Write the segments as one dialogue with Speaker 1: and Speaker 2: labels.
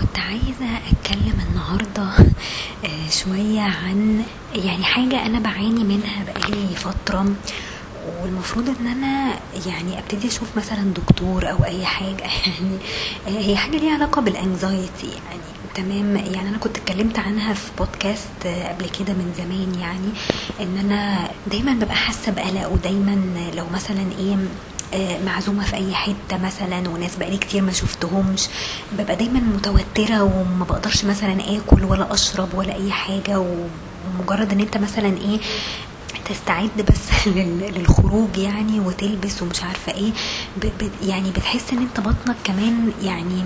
Speaker 1: كنت عايزة أتكلم النهاردة آه، شوية عن يعني حاجة أنا بعاني منها بقالي فترة والمفروض إن أنا يعني أبتدي أشوف مثلا دكتور أو أي حاجة. يعني آه، هي حاجة ليها علاقة بالانكزايتي يعني. تمام؟ يعني أنا كنت اتكلمت عنها في بودكاست آه، قبل كده من زمان يعني إن أنا دايما ببقى حاسة بقلق ودايما لو مثلا إيه معزومة في أي حتة مثلا وناس بقالي كتير ما شفتهمش ببقى دايما متوترة وما بقدرش مثلا آكل ولا أشرب ولا أي حاجة ومجرد إن أنت مثلا إيه تستعد بس لل- للخروج يعني وتلبس ومش عارفة إيه يعني بتحس إن أنت بطنك كمان يعني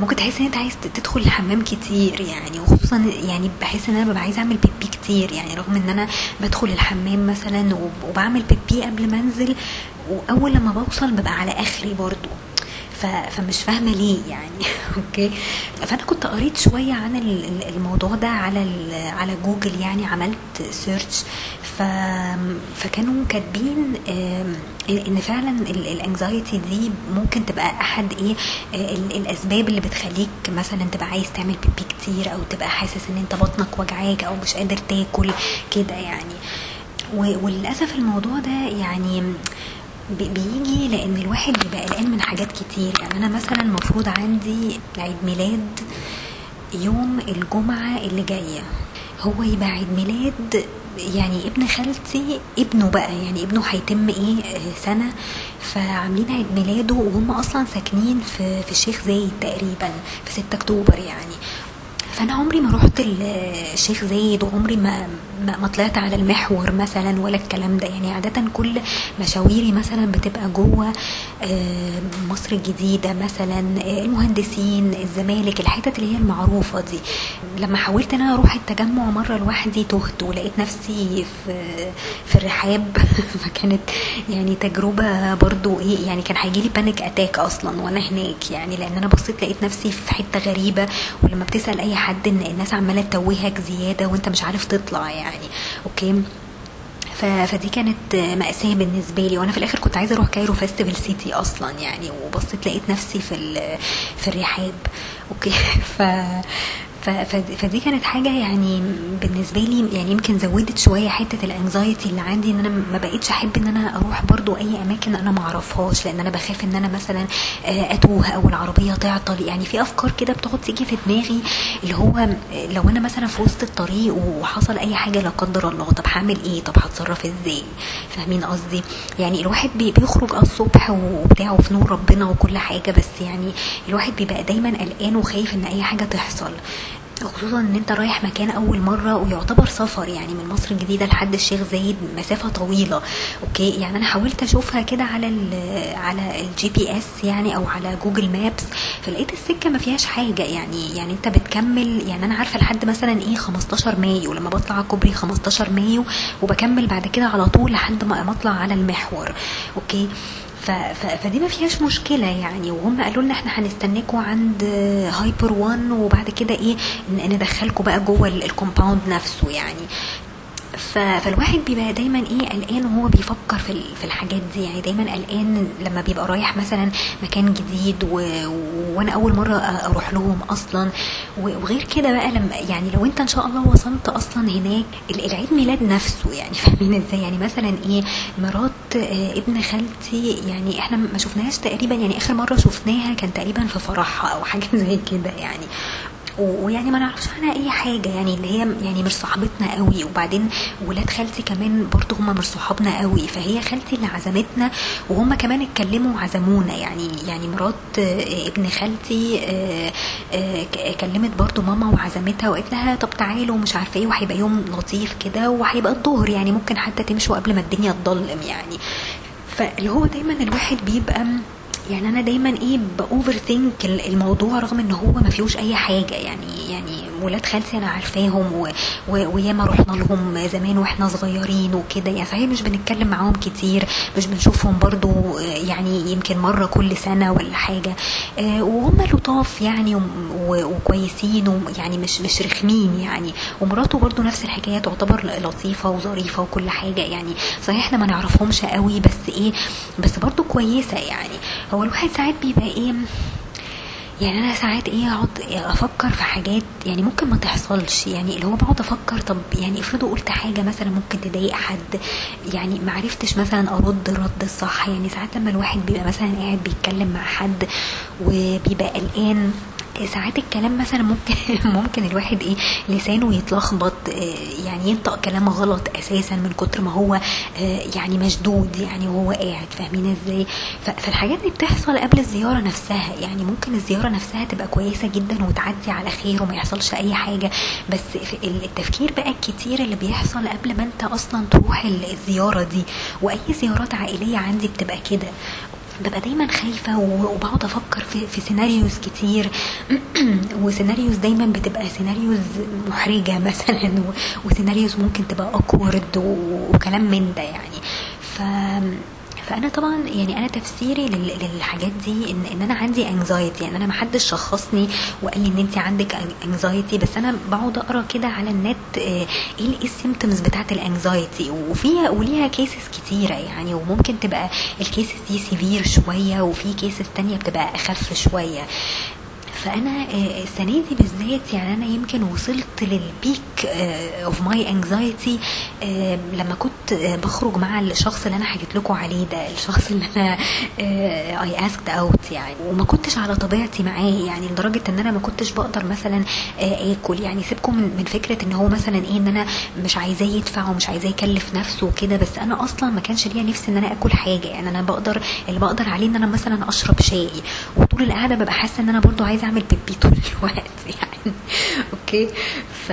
Speaker 1: ممكن تحس إن أنت عايز تدخل الحمام كتير يعني وخصوصا يعني بحس إن أنا ببقى عايزة أعمل بيبي كتير يعني رغم إن أنا بدخل الحمام مثلا وب- وبعمل pee pee قبل ما أنزل وأول لما بوصل ببقى على آخري برضو. فمش فاهمة ليه يعني. okay؟ فأنا كنت قريت شوية عن ال- ال- الموضوع ده على على جوجل يعني عملت search ف فكانوا كاتبين ان فعلا ال anxiety دي ممكن تبقى أحد إيه آه، ال- الأسباب اللي بتخليك مثلا تبقى عايز تعمل pee pee كتير أو تبقى حاسس إن أنت بطنك وجعاك أو مش قادر تاكل كده يعني. وللأسف الموضوع ده يعني بي- بيجي لأن الواحد بيبقى قلقان من حاجات كتير. يعني أنا مثلا المفروض عندي عيد ميلاد يوم الجمعة اللي جاية. هو يبقى عيد ميلاد يعني ابن خالتي ابنه بقى يعني ابنه هيتم إيه سنة. فعاملين عيد ميلاده وهم أصلا ساكنين في في الشيخ زايد تقريبا في 6 أكتوبر يعني. فأنا عمري ما رحت ال- الشيخ زايد وعمري ما ما طلعت على المحور مثلا ولا الكلام ده. يعني عادة كل مشاويري مثلا بتبقى جوه آه، مصر الجديدة مثلا آه، المهندسين الزمالك الحتت اللي هي المعروفة دي. لما حاولت إن أنا أروح التجمع مرة لوحدي تهت ولقيت نفسي في في الرحاب. فكانت يعني تجربة برضو إيه يعني كان هيجيلي panic attack أصلا وأنا هناك يعني. لأن أنا بصيت لقيت نفسي في حتة غريبة ولما بتسأل أي حد إن الناس عمالة تتوهك زيادة وأنت مش عارف تطلع يعني. okay. ف... فدي كانت مأساة بالنسبة لي. وأنا في الآخر كنت عايزة أروح Cairo Festival City أصلا يعني. وبصيت لقيت نفسي في ال... في الرحاب. okay. ف... فدي كانت حاجة يعني بالنسبة لي يعني يمكن زودت شوية حتة ال anxiety اللي عندي إن أنا ما بقيتش أحب إن أنا أروح برضو أي أماكن أنا معرفهاش لأن أنا بخاف إن أنا مثلا آه، أتوه أو العربية تعطل. يعني في أفكار كده بتقعد تيجي في دماغي اللي هو لو أنا مثلا في وسط الطريق وحصل أي حاجة لا قدر الله طب هعمل إيه؟ طب هتصرف إزاي؟ فاهمين قصدي؟ يعني الواحد بي- بيخرج آه الصبح وبتاعه في نور ربنا وكل حاجة بس يعني الواحد بيبقى دايما قلقان وخايف إن أي حاجة تحصل. خصوصا إن أنت رايح مكان أول مرة ويعتبر سفر يعني من مصر الجديدة لحد الشيخ زايد مسافة طويلة. okay؟ يعني أنا حاولت أشوفها كده على ال على ال GPS يعني أو على Google Maps فلقيت السكة ما فيهاش حاجة. يعني يعني أنت بتكمل يعني أنا عارفة لحد مثلا إيه 15 مايو. لما بطلع على كوبري 15 مايو وبكمل بعد كده على طول لحد ما أطلع على المحور. okay؟ ف... ف... فدي ما فيهاش مشكلة يعني وهم قالوا لنا إحنا هنستناكم عند هايبر 1 وبعد كده إيه ندخلكم بقى جوه ال- ال compound نفسه يعني. فالواحد بيبقى دايما إيه قلقان وهو بيفكر في في الحاجات دي. يعني دايما قلقان لما بيبقى رايح مثلا مكان جديد و... وأنا أول مرة أروح لهم أصلا. وغير كده بقى لما يعني لو أنت إن شاء الله وصلت أصلا هناك ال- العيد ميلاد نفسه يعني فاهمين إزاي؟ يعني مثلا إيه مرات آه، ابن خالتي يعني إحنا ما شفناهاش تقريبا يعني آخر مرة شفناها كان تقريبا في فرحها أو حاجة زي كده يعني. ويعني ما نعرفش عنها أي حاجة يعني اللي هي يعني مش صاحبتنا قوي. وبعدين ولاد خالتي كمان برضو هم مش صحابنا قوي فهي خالتي اللي عزمتنا وهم كمان اتكلموا وعزمونا. يعني يعني مرات آه، ابن خالتي آه، آه، كلمت برضو ماما وعزمتها وقالت لها طب تعالوا مش عارفة إيه وهيبقى يوم لطيف كده وهيبقى الظهر يعني ممكن حتى تمشوا قبل ما الدنيا تضلم يعني. فاللي هو دايما الواحد بيبقى يعني أنا دايما إيه باوفر ثينك الموضوع رغم إن هو ما فيهوش أي حاجة يعني يعني ولاد خالتي أنا عارفاهم وياما رحنا لهم زمان وإحنا صغيرين وكده يعني. صحيح مش بنتكلم معاهم كتير مش بنشوفهم برضو يعني يمكن مرة كل سنة ولا حاجة. آه، وهم لطاف يعني وكويسين ويعني مش مش رخمين يعني. ومراته برضو نفس الحكاية تعتبر لطيفة وظريفة وكل حاجة يعني. صحيح إحنا ما نعرفهمش قوي بس إيه بس برضو كويسة يعني. هو الواحد ساعات بيبقى إيه يعني أنا ساعات إيه أقعد أفكر في حاجات يعني ممكن ما تحصلش يعني اللي هو بقعد أفكر طب يعني افرضوا قلت حاجة مثلا ممكن تضايق حد يعني ما عرفتش مثلا أرد الرد الصح يعني ساعات لما الواحد بيبقى مثلا قاعد بيتكلم مع حد وبيبقى قلقان ساعات الكلام مثلا ممكن ممكن الواحد إيه لسانه يتلخبط آه، يعني ينطق كلام غلط أساسا من كتر ما هو آه، يعني مشدود يعني وهو قاعد فاهمين إزاي؟ فالحاجات دي بتحصل قبل الزيارة نفسها يعني ممكن الزيارة نفسها تبقى كويسة جدا وتعدي على خير وما يحصلش أي حاجة بس التفكير بقى الكتير اللي بيحصل قبل ما أنت أصلا تروح الزيارة دي وأي زيارات عائلية عندي بتبقى كده. ببقى دايما خايفة و- وبقعد أفكر في, في سيناريوز كتير. و scenarios دايما بتبقى scenarios محرجة مثلا و scenarios ممكن تبقى awkward وكلام من ده يعني. ف فأنا طبعا يعني أنا تفسيري لل- للحاجات دي ان إن أنا عندي anxiety يعني أنا ما حدش شخصني وقال لي إن انت عندك anxiety بس أنا بقعد أقرأ كده على النت آه، إيه ال symptoms بتاعت ال anxiety وفيها وليها cases كتيرة يعني وممكن تبقى ال cases دي severe شوية وفي cases تانية بتبقى أخف شوية. فأنا آه، السنة دي بالذات يعني أنا يمكن وصلت لل peak of my anxiety لما كنت آه، بخرج مع الشخص اللي أنا حكيت لكم عليه ده الشخص اللي أنا I asked out يعني. وما كنتش على طبيعتي معاه يعني لدرجة إن أنا ما كنتش بقدر مثلا آه، آكل يعني. سيبكم من فكرة إن هو مثلا إيه إن أنا مش عايزاه يدفع ومش عايزاه يكلف نفسه وكده. بس أنا أصلا ما كانش ليا نفسي إن أنا آكل حاجة يعني. أنا بقدر اللي بقدر عليه إن أنا مثلا أشرب شاي. وطول القعدة ببقى حاسة إن أنا برضو عايزة اعمل بيبي طول الوقت يعني. okay؟ ف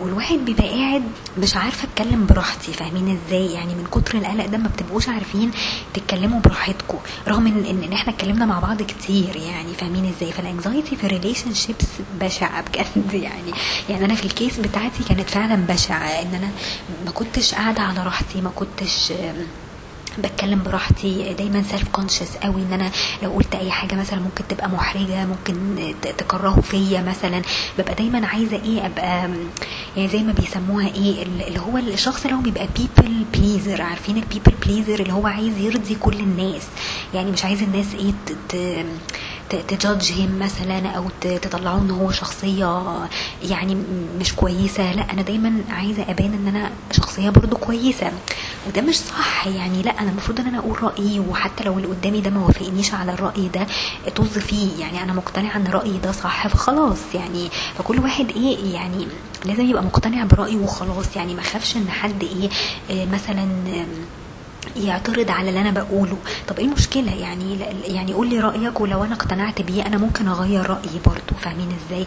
Speaker 1: والواحد بيبقى قاعد مش عارفة أتكلم براحتي فاهمين إزاي؟ يعني من كتر القلق ده ما بتبقوش عارفين تتكلموا براحتكم رغم ان ان إحنا اتكلمنا مع بعض كتير يعني فاهمين إزاي؟ ف ال anxiety في ال relationships بشعة بجد يعني. يعني أنا في ال case بتاعتي كانت فعلا بشعة إن أنا ما كنتش قاعدة على راحتي ما كنتش بتكلم براحتي دايما self conscious قوي إن أنا لو قلت أي حاجة مثلا ممكن تبقى محرجة ممكن تكرهوا فيا مثلا. ببقى دايما عايزة إيه أبقى يعني زي ما بيسموها إيه اللي هو الشخص اللي هو بيبقى people pleaser عارفين ال people pleaser اللي هو عايز يرضي كل الناس. يعني مش عايز الناس إيه ت judge him مثلا أو ت- تطلعوه إن هو شخصية يعني مش كويسة. لا أنا دايما عايزة أبان إن أنا شخصية برضو كويسة. وده مش صح يعني. لا أنا المفروض إن أنا أقول رأيي وحتى لو اللي قدامي ده ما وافقنيش على الرأي ده طز فيه. يعني أنا مقتنعة إن رأيي ده صح فخلاص يعني. فكل واحد إيه يعني لازم يبقى مقتنع برأيه وخلاص. يعني ما خافش إن حد إيه آه، مثلا يعترض على اللي أنا بقوله. طب إيه المشكلة؟ يعني يعني قول لي رأيك ولو أنا اقتنعت بيه أنا ممكن أغير رأيي برضو فاهمين إزاي؟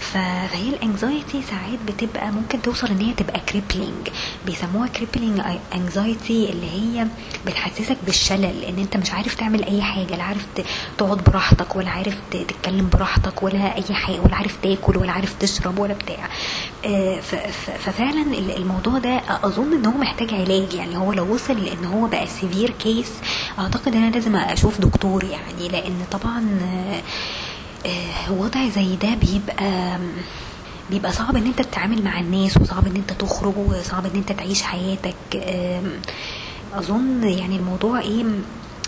Speaker 1: فهي ال anxiety ساعات بتبقى ممكن توصل إن هي تبقى crippling بيسموها crippling anxiety اللي هي بتحسسك بالشلل إن أنت مش عارف تعمل أي حاجة لا عارف تقعد براحتك ولا عارف تتكلم براحتك ولا أي حاجة ولا عارف تاكل ولا عارف تشرب ولا بتاع. آه، ففعلا ال- الموضوع ده أظن إن هو محتاج علاج. يعني هو لو وصل لإن هو بقى severe case. أعتقد إن أنا لازم أشوف دكتور يعني لأن طبعا آه، آه، وضع زي ده بيبقى بيبقى صعب إن أنت تتعامل مع الناس وصعب إن أنت تخرج وصعب إن أنت تعيش حياتك. أظن يعني الموضوع إيه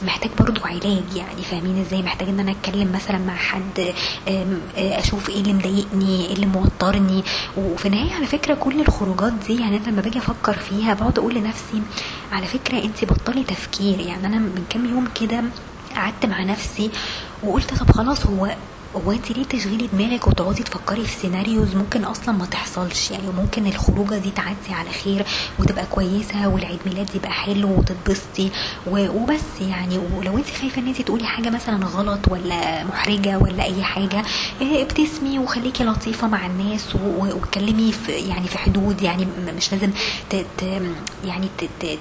Speaker 1: محتاج برضو علاج يعني فاهمين إزاي؟ محتاج إن أنا أتكلم مثلا مع حد آه، أشوف إيه اللي مضايقني إيه اللي موترني. وفي النهاية على فكرة كل الخروجات دي يعني أنا لما باجي أفكر فيها بقعد أقول لنفسي على فكرة أنت بطلي تفكير. يعني أنا من كام يوم كده قعدت مع نفسي وقلت طب خلاص هو هو انت ليه تشغلي دماغك وتقعدي تفكري في سيناريوز ممكن أصلا ما تحصلش؟ يعني ممكن الخروجة دي تعدي على خير وتبقى كويسة والعيد ميلاد يبقى حلو وتتبسطي وبس يعني. ولو انت خايفة ان انت تقولي حاجة مثلا غلط ولا محرجة ولا أي حاجة آه، ابتسمي وخليكي لطيفة مع الناس واتكلمي في يعني في حدود. يعني مش لازم ت ت يعني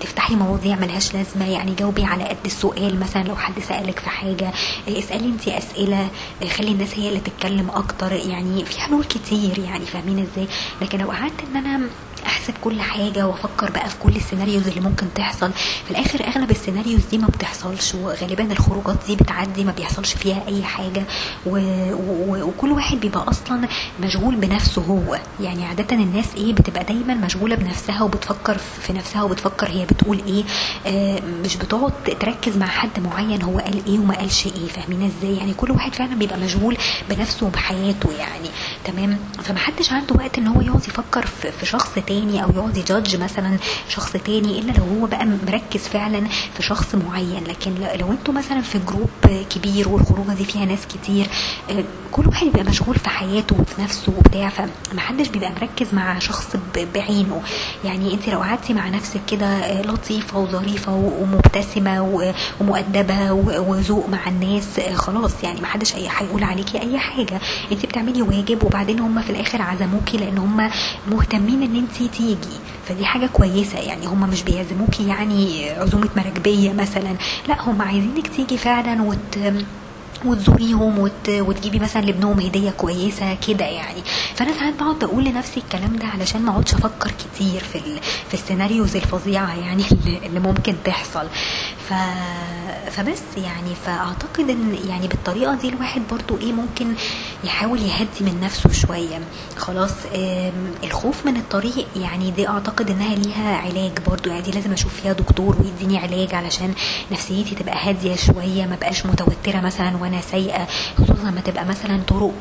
Speaker 1: تفتحي مواضيع ملهاش لازمة. يعني جاوبي على قد السؤال. مثلا لو حد سألك في حاجة آه، اسألي انت أسئلة. آه، خلي الناس هي اللي تتكلم أكتر يعني في حلول كتير يعني فاهمين إزاي؟ لكن لو قعدت إن أنا احسب كل حاجة وافكر بقى في كل ال scenarios اللي ممكن تحصل. في الآخر أغلب ال scenarios دي ما بتحصلش وغالبا الخروجات دي بتعدي ما بيحصلش فيها أي حاجة. و... و... وكل واحد بيبقى أصلا مشغول بنفسه هو. يعني عادة الناس إيه بتبقى دايما مشغولة بنفسها وبتفكر في نفسها وبتفكر هي بتقول إيه. آه مش بتقعد تركز مع حد معين هو قال إيه وما قالش إيه. فاهمين إزاي؟ يعني كل واحد فعلا بيبقى مشغول بنفسه وبحياته يعني. تمام؟ فمحدش عنده وقت إن هو يقعد يفكر في شخص تاني أو يقعد يجادج مثلا شخص تاني إلا لو هو بقى مركز فعلا في شخص معين. لكن لو أنتوا مثلا في جروب كبير والخروجة دي فيها ناس كتير آه، كل واحد بيبقى مشغول في حياته وفي نفسه وبتاع فمحدش بيبقى مركز مع شخص بعينه. يعني انت لو قعدتي مع نفسك كده آه، لطيفة وظريفة ومبتسمة ومؤدبة وذوق مع الناس آه، خلاص. يعني محدش هيقول عليكي أي حاجة. انت بتعملي واجب وبعدين هم في الآخر عزموكي لأن هم مهتمين إن انت تيجي فدي حاجة كويسة. يعني هم مش بيعزموكي يعني عزومة مراكبية مثلا. لا هم عايزينك تيجي فعلا وت وتزوريهم وت... وتجيبي مثلا لابنهم هدية كويسة كده يعني. فأنا ساعات بقعد أقول لنفسي الكلام ده علشان ما أقعدش أفكر كتير في ال... في السيناريوز الفظيعة يعني اللي اللي ممكن تحصل. فبس يعني فأعتقد إن يعني بالطريقة دي الواحد برضو إيه ممكن يحاول يهدي من نفسه شوية. خلاص الخوف من الطريق يعني دي أعتقد إنها ليها علاج برضو. يعني دي لازم أشوف فيها دكتور ويديني علاج علشان نفسيتي تبقى هادية شوية ما بقاش متوترة مثلا وأنا سايقة خصوصا لما تبقى مثلا طرق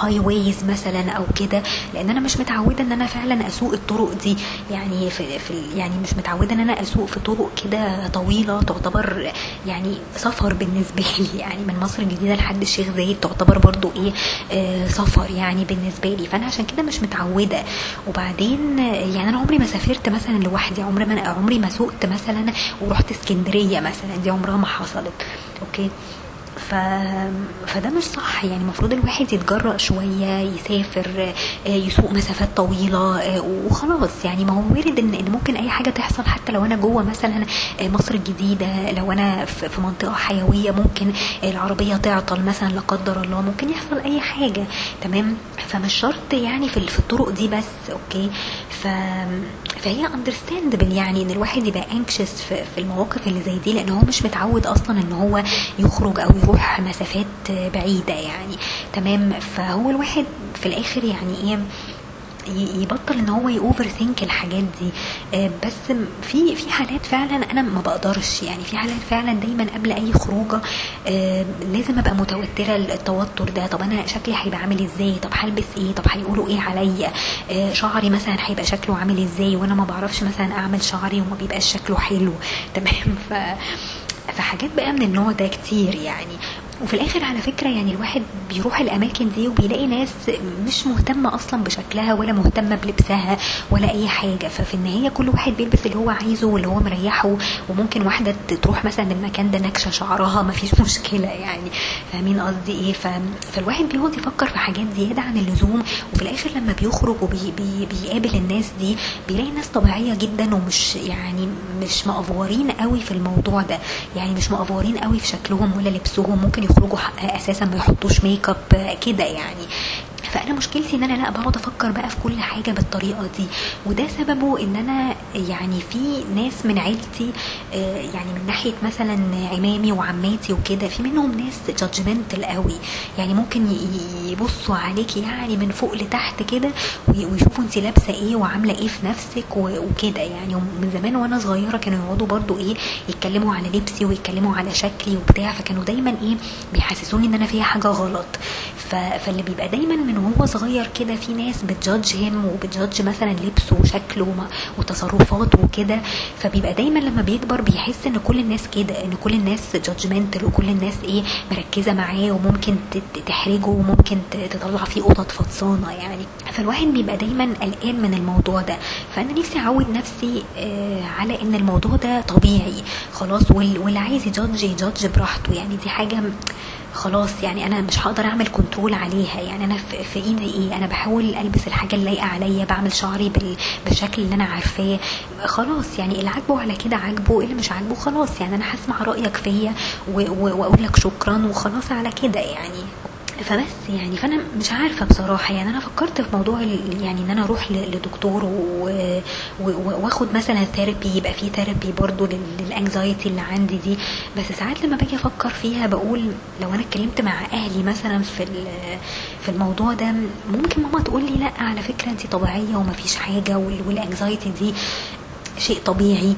Speaker 1: هاي ويز مثلا أو كده لأن أنا مش متعودة إن أنا فعلا أسوق الطرق دي. يعني في, في يعني مش متعودة إن أنا أسوق في طرق كده طويلة تعتبر يعني سفر بالنسبة لي. يعني من مصر الجديدة لحد الشيخ زايد تعتبر برضو إيه آه سفر يعني بالنسبة لي. فأنا عشان كده مش متعودة. وبعدين يعني أنا عمري ما سافرت مثلا لوحدي. عمري ما عمري ما سوقت مثلا ورحت اسكندرية مثلا. دي عمرها ما حصلت. أوكي؟ ف... فده مش صح. يعني المفروض الواحد يتجرأ شوية يسافر آه، يسوق مسافات طويلة آه، وخلاص. يعني ما هو وارد ان إن ممكن أي حاجة تحصل. حتى لو أنا جوه مثلا آه، مصر الجديدة لو أنا في منطقة حيوية ممكن العربية تعطل مثلا لا قدر الله. ممكن يحصل أي حاجة. تمام؟ فمش شرط يعني في الطرق دي بس. okay؟ ف فهي understandable يعني إن الواحد يبقى anxious في, المواقف اللي زي دي لأن هو مش متعود أصلا إن هو يخرج أو يروح مسافات بعيدة يعني. تمام؟ فهو الواحد في الآخر يعني إيه يبطل إن هو ي overthink الحاجات دي. آه، بس في في حالات فعلا أنا ما بقدرش. يعني في حالات فعلا دايما قبل أي خروجة آه، لازم أبقى متوترة التوتر ده. طب أنا شكلي هيبقى عامل إزاي؟ طب هلبس إيه؟ طب هيقولوا إيه عليا؟ آه، شعري مثلا هيبقى شكله عامل إزاي؟ وأنا ما بعرفش مثلا أعمل شعري وما بيبقاش شكله حلو. تمام؟ ف فحاجات بقى من النوع ده كتير يعني. وفي الآخر على فكرة يعني الواحد بيروح الأماكن دي وبيلاقي ناس مش مهتمة أصلا بشكلها ولا مهتمة بلبسها ولا أي حاجة. ففي النهاية كل واحد بيلبس اللي هو عايزه واللي هو مريحه وممكن واحدة تروح مثلا المكان ده نكشة شعرها ما فيش مشكلة يعني. فاهمين قصدي إيه. فالواحد بيقعد يفكر في حاجات زيادة عن اللزوم وفي الآخر لما بيخرج وبيقابل وبي... الناس دي بيلاقي ناس طبيعية جدا ومش يعني مش مأفورين قوي في الموضوع ده. يعني مش مأفورين قوي في شكلهم ولا لبسهم. ممكن يخرجوا أساسا ما يحطوش make up كده يعني. فأنا مشكلتي إن أنا لأ بقعد أفكر بقى في كل حاجة بالطريقة دي. وده سببه إن أنا يعني في ناس من عيلتي يعني من ناحية مثلا عمامي وعماتي وكده في منهم ناس جادجمنتال قوي. يعني ممكن يبصوا عليكي يعني من فوق لتحت كده ويشوفوا انت لابسة إيه وعاملة إيه في نفسك وكده يعني. من زمان وأنا صغيرة كانوا يقعدوا برضو إيه يتكلموا على لبسي ويتكلموا على شكلي وبتاع فكانوا دايما إيه بيحسسوني إن أنا فيها حاجة غلط. فاللي بيبقى دايما من وهو صغير كده في ناس بتجادج هيم وبتجادج مثلا لبسه وشكله وتصرفاته وكده. فبيبقى دايما لما بيكبر بيحس إن كل الناس كده إن كل الناس judgmental وكل الناس إيه مركزة معاه وممكن تحرجه وممكن تطلع فيه قطط فطسانة يعني. فالواحد بيبقى دايما قلقان من الموضوع ده. فأنا نفسي أعود نفسي آه على إن الموضوع ده طبيعي خلاص واللي عايز ي judge ي judge براحته يعني. دي حاجة خلاص يعني أنا مش هقدر أعمل control عليها. يعني أنا في إيدي إيه؟ أنا بحاول ألبس الحاجة اللي لايقه عليا بعمل شعري بالشكل اللي أنا عارفاه. خلاص يعني اللي عاجبه على كده عاجبه اللي مش عاجبه خلاص. يعني أنا هسمع رأيك فيا وأقول لك شكرا وخلاص على كده يعني. فبس يعني فأنا مش عارفة بصراحة يعني أنا فكرت في موضوع يعني إن أنا أروح لدكتور وآخد مثلا therapy يبقى في therapy برضو لل anxiety اللي عندي دي. بس ساعات لما باجي أفكر فيها بقول لو أنا اتكلمت مع أهلي مثلا في في الموضوع ده ممكن ماما تقول لي لأ على فكرة انت طبيعية ومفيش حاجة والانكزايتي دي شيء طبيعي.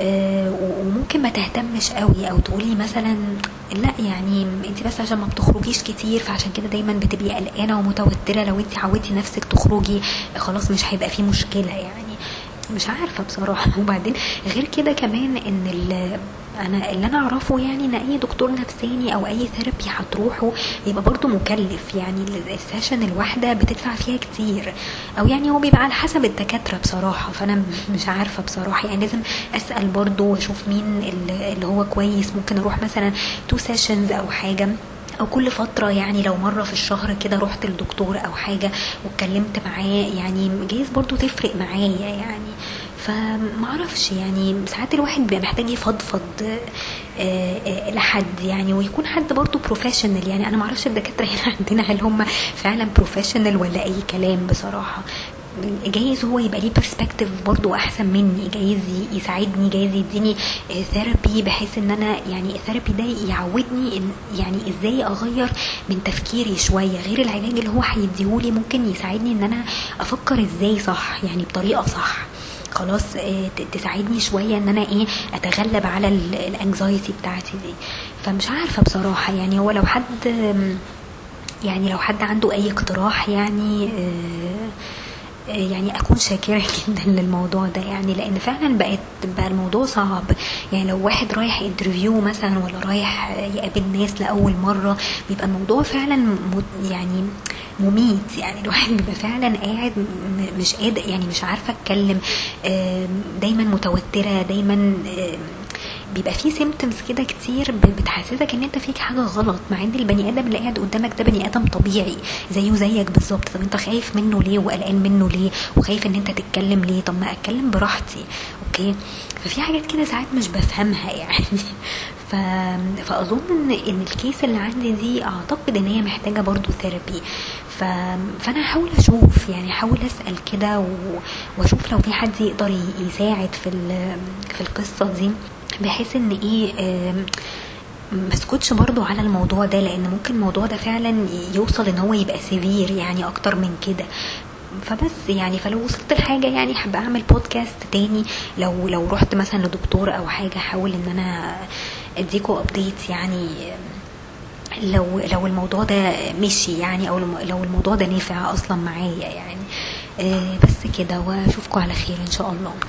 Speaker 1: وممكن ما تهتمش قوي أو تقولي مثلا لا يعني انت بس عشان ما بتخرجيش كتير فعشان كده دايما بتبقي قلقانة ومتوترة. لو انت عودتي نفسك تخرجي خلاص مش هيبقى في مشكلة يعني. مش عارفة بصراحة. وبعدين غير كده كمان إن أنا اللي أنا أعرفه يعني إن أي دكتور نفساني أو أي therapy هتروحه بيبقى برضه مكلف. يعني ال- ال session الواحدة بتدفع فيها كتير. أو يعني هو بيبقى على حسب الدكاترة بصراحة. فأنا مش عارفة بصراحة. يعني لازم أسأل برضه وأشوف مين ال- اللي هو كويس. ممكن أروح مثلا two sessions أو حاجة. أو كل فترة يعني لو مرة في الشهر كده رحت للدكتور أو حاجة واتكلمت معاه. يعني جايز برضو تفرق معايا يعني. فمعرفش يعني ساعات الواحد بيبقى محتاج يفضفض آه، آه، لحد يعني ويكون حد برضو professional يعني أنا معرفش الدكاترة هنا عندنا هل هم فعلا professional ولا أي كلام بصراحة. جايز هو يبقى ليه perspective برضو أحسن مني جايز يساعدني جايز يديني therapy بحيث إن أنا يعني ال therapy ده يعودني إن يعني إزاي أغير من تفكيري شوية. غير العلاج اللي هو هيديهولي ممكن يساعدني إن أنا أفكر إزاي صح يعني بطريقة صح. خلاص آه، تساعدني شوية إن أنا إيه أتغلب على ال anxiety بتاعتي دي. فمش عارفة بصراحة يعني هو لو حد يعني لو حد عنده أي اقتراح يعني آه، آه، يعني أكون شاكرة جدا للموضوع ده يعني لأن فعلا بقت بقى الموضوع صعب. يعني لو واحد رايح interview مثلا ولا رايح يقابل ناس لأول مرة بيبقى الموضوع فعلا يعني مميت. يعني الواحد بيبقى فعلا قاعد مش قادر يعني مش عارفة أتكلم دايما متوترة دايما بيبقى فيه symptoms كده كتير بتحسسك إن أنت فيك حاجة غلط مع إن البني آدم اللي قاعد قدامك ده بني آدم طبيعي زيه زيك بالظبط. طب أنت خايف منه ليه وقلقان منه ليه؟ وخايف إن أنت تتكلم ليه؟ طب ما أتكلم براحتي. okay؟ ففي حاجات كده ساعات مش بفهمها يعني. ف... فأظن إن ال case اللي عندي دي أعتقد إن هي محتاجة برضو therapy ف... فأنا هحاول أشوف يعني هحاول أسأل كده و... وأشوف لو في حد يقدر يساعد في ال... في القصة دي بحيث إن إيه أسكتش برضو على الموضوع ده لأن ممكن الموضوع ده فعلا يوصل إن هو يبقى severe يعني أكتر من كده. فبس يعني فلو وصلت لحاجة يعني حابه أعمل بودكاست تاني. لو لو رحت مثلا لدكتور أو حاجة احاول إن أنا أديكوا ابديت يعني لو لو الموضوع ده مشي يعني أو لو الموضوع ده نافع أصلا معايا يعني. آه، بس كده واشوفكم على خير إن شاء الله.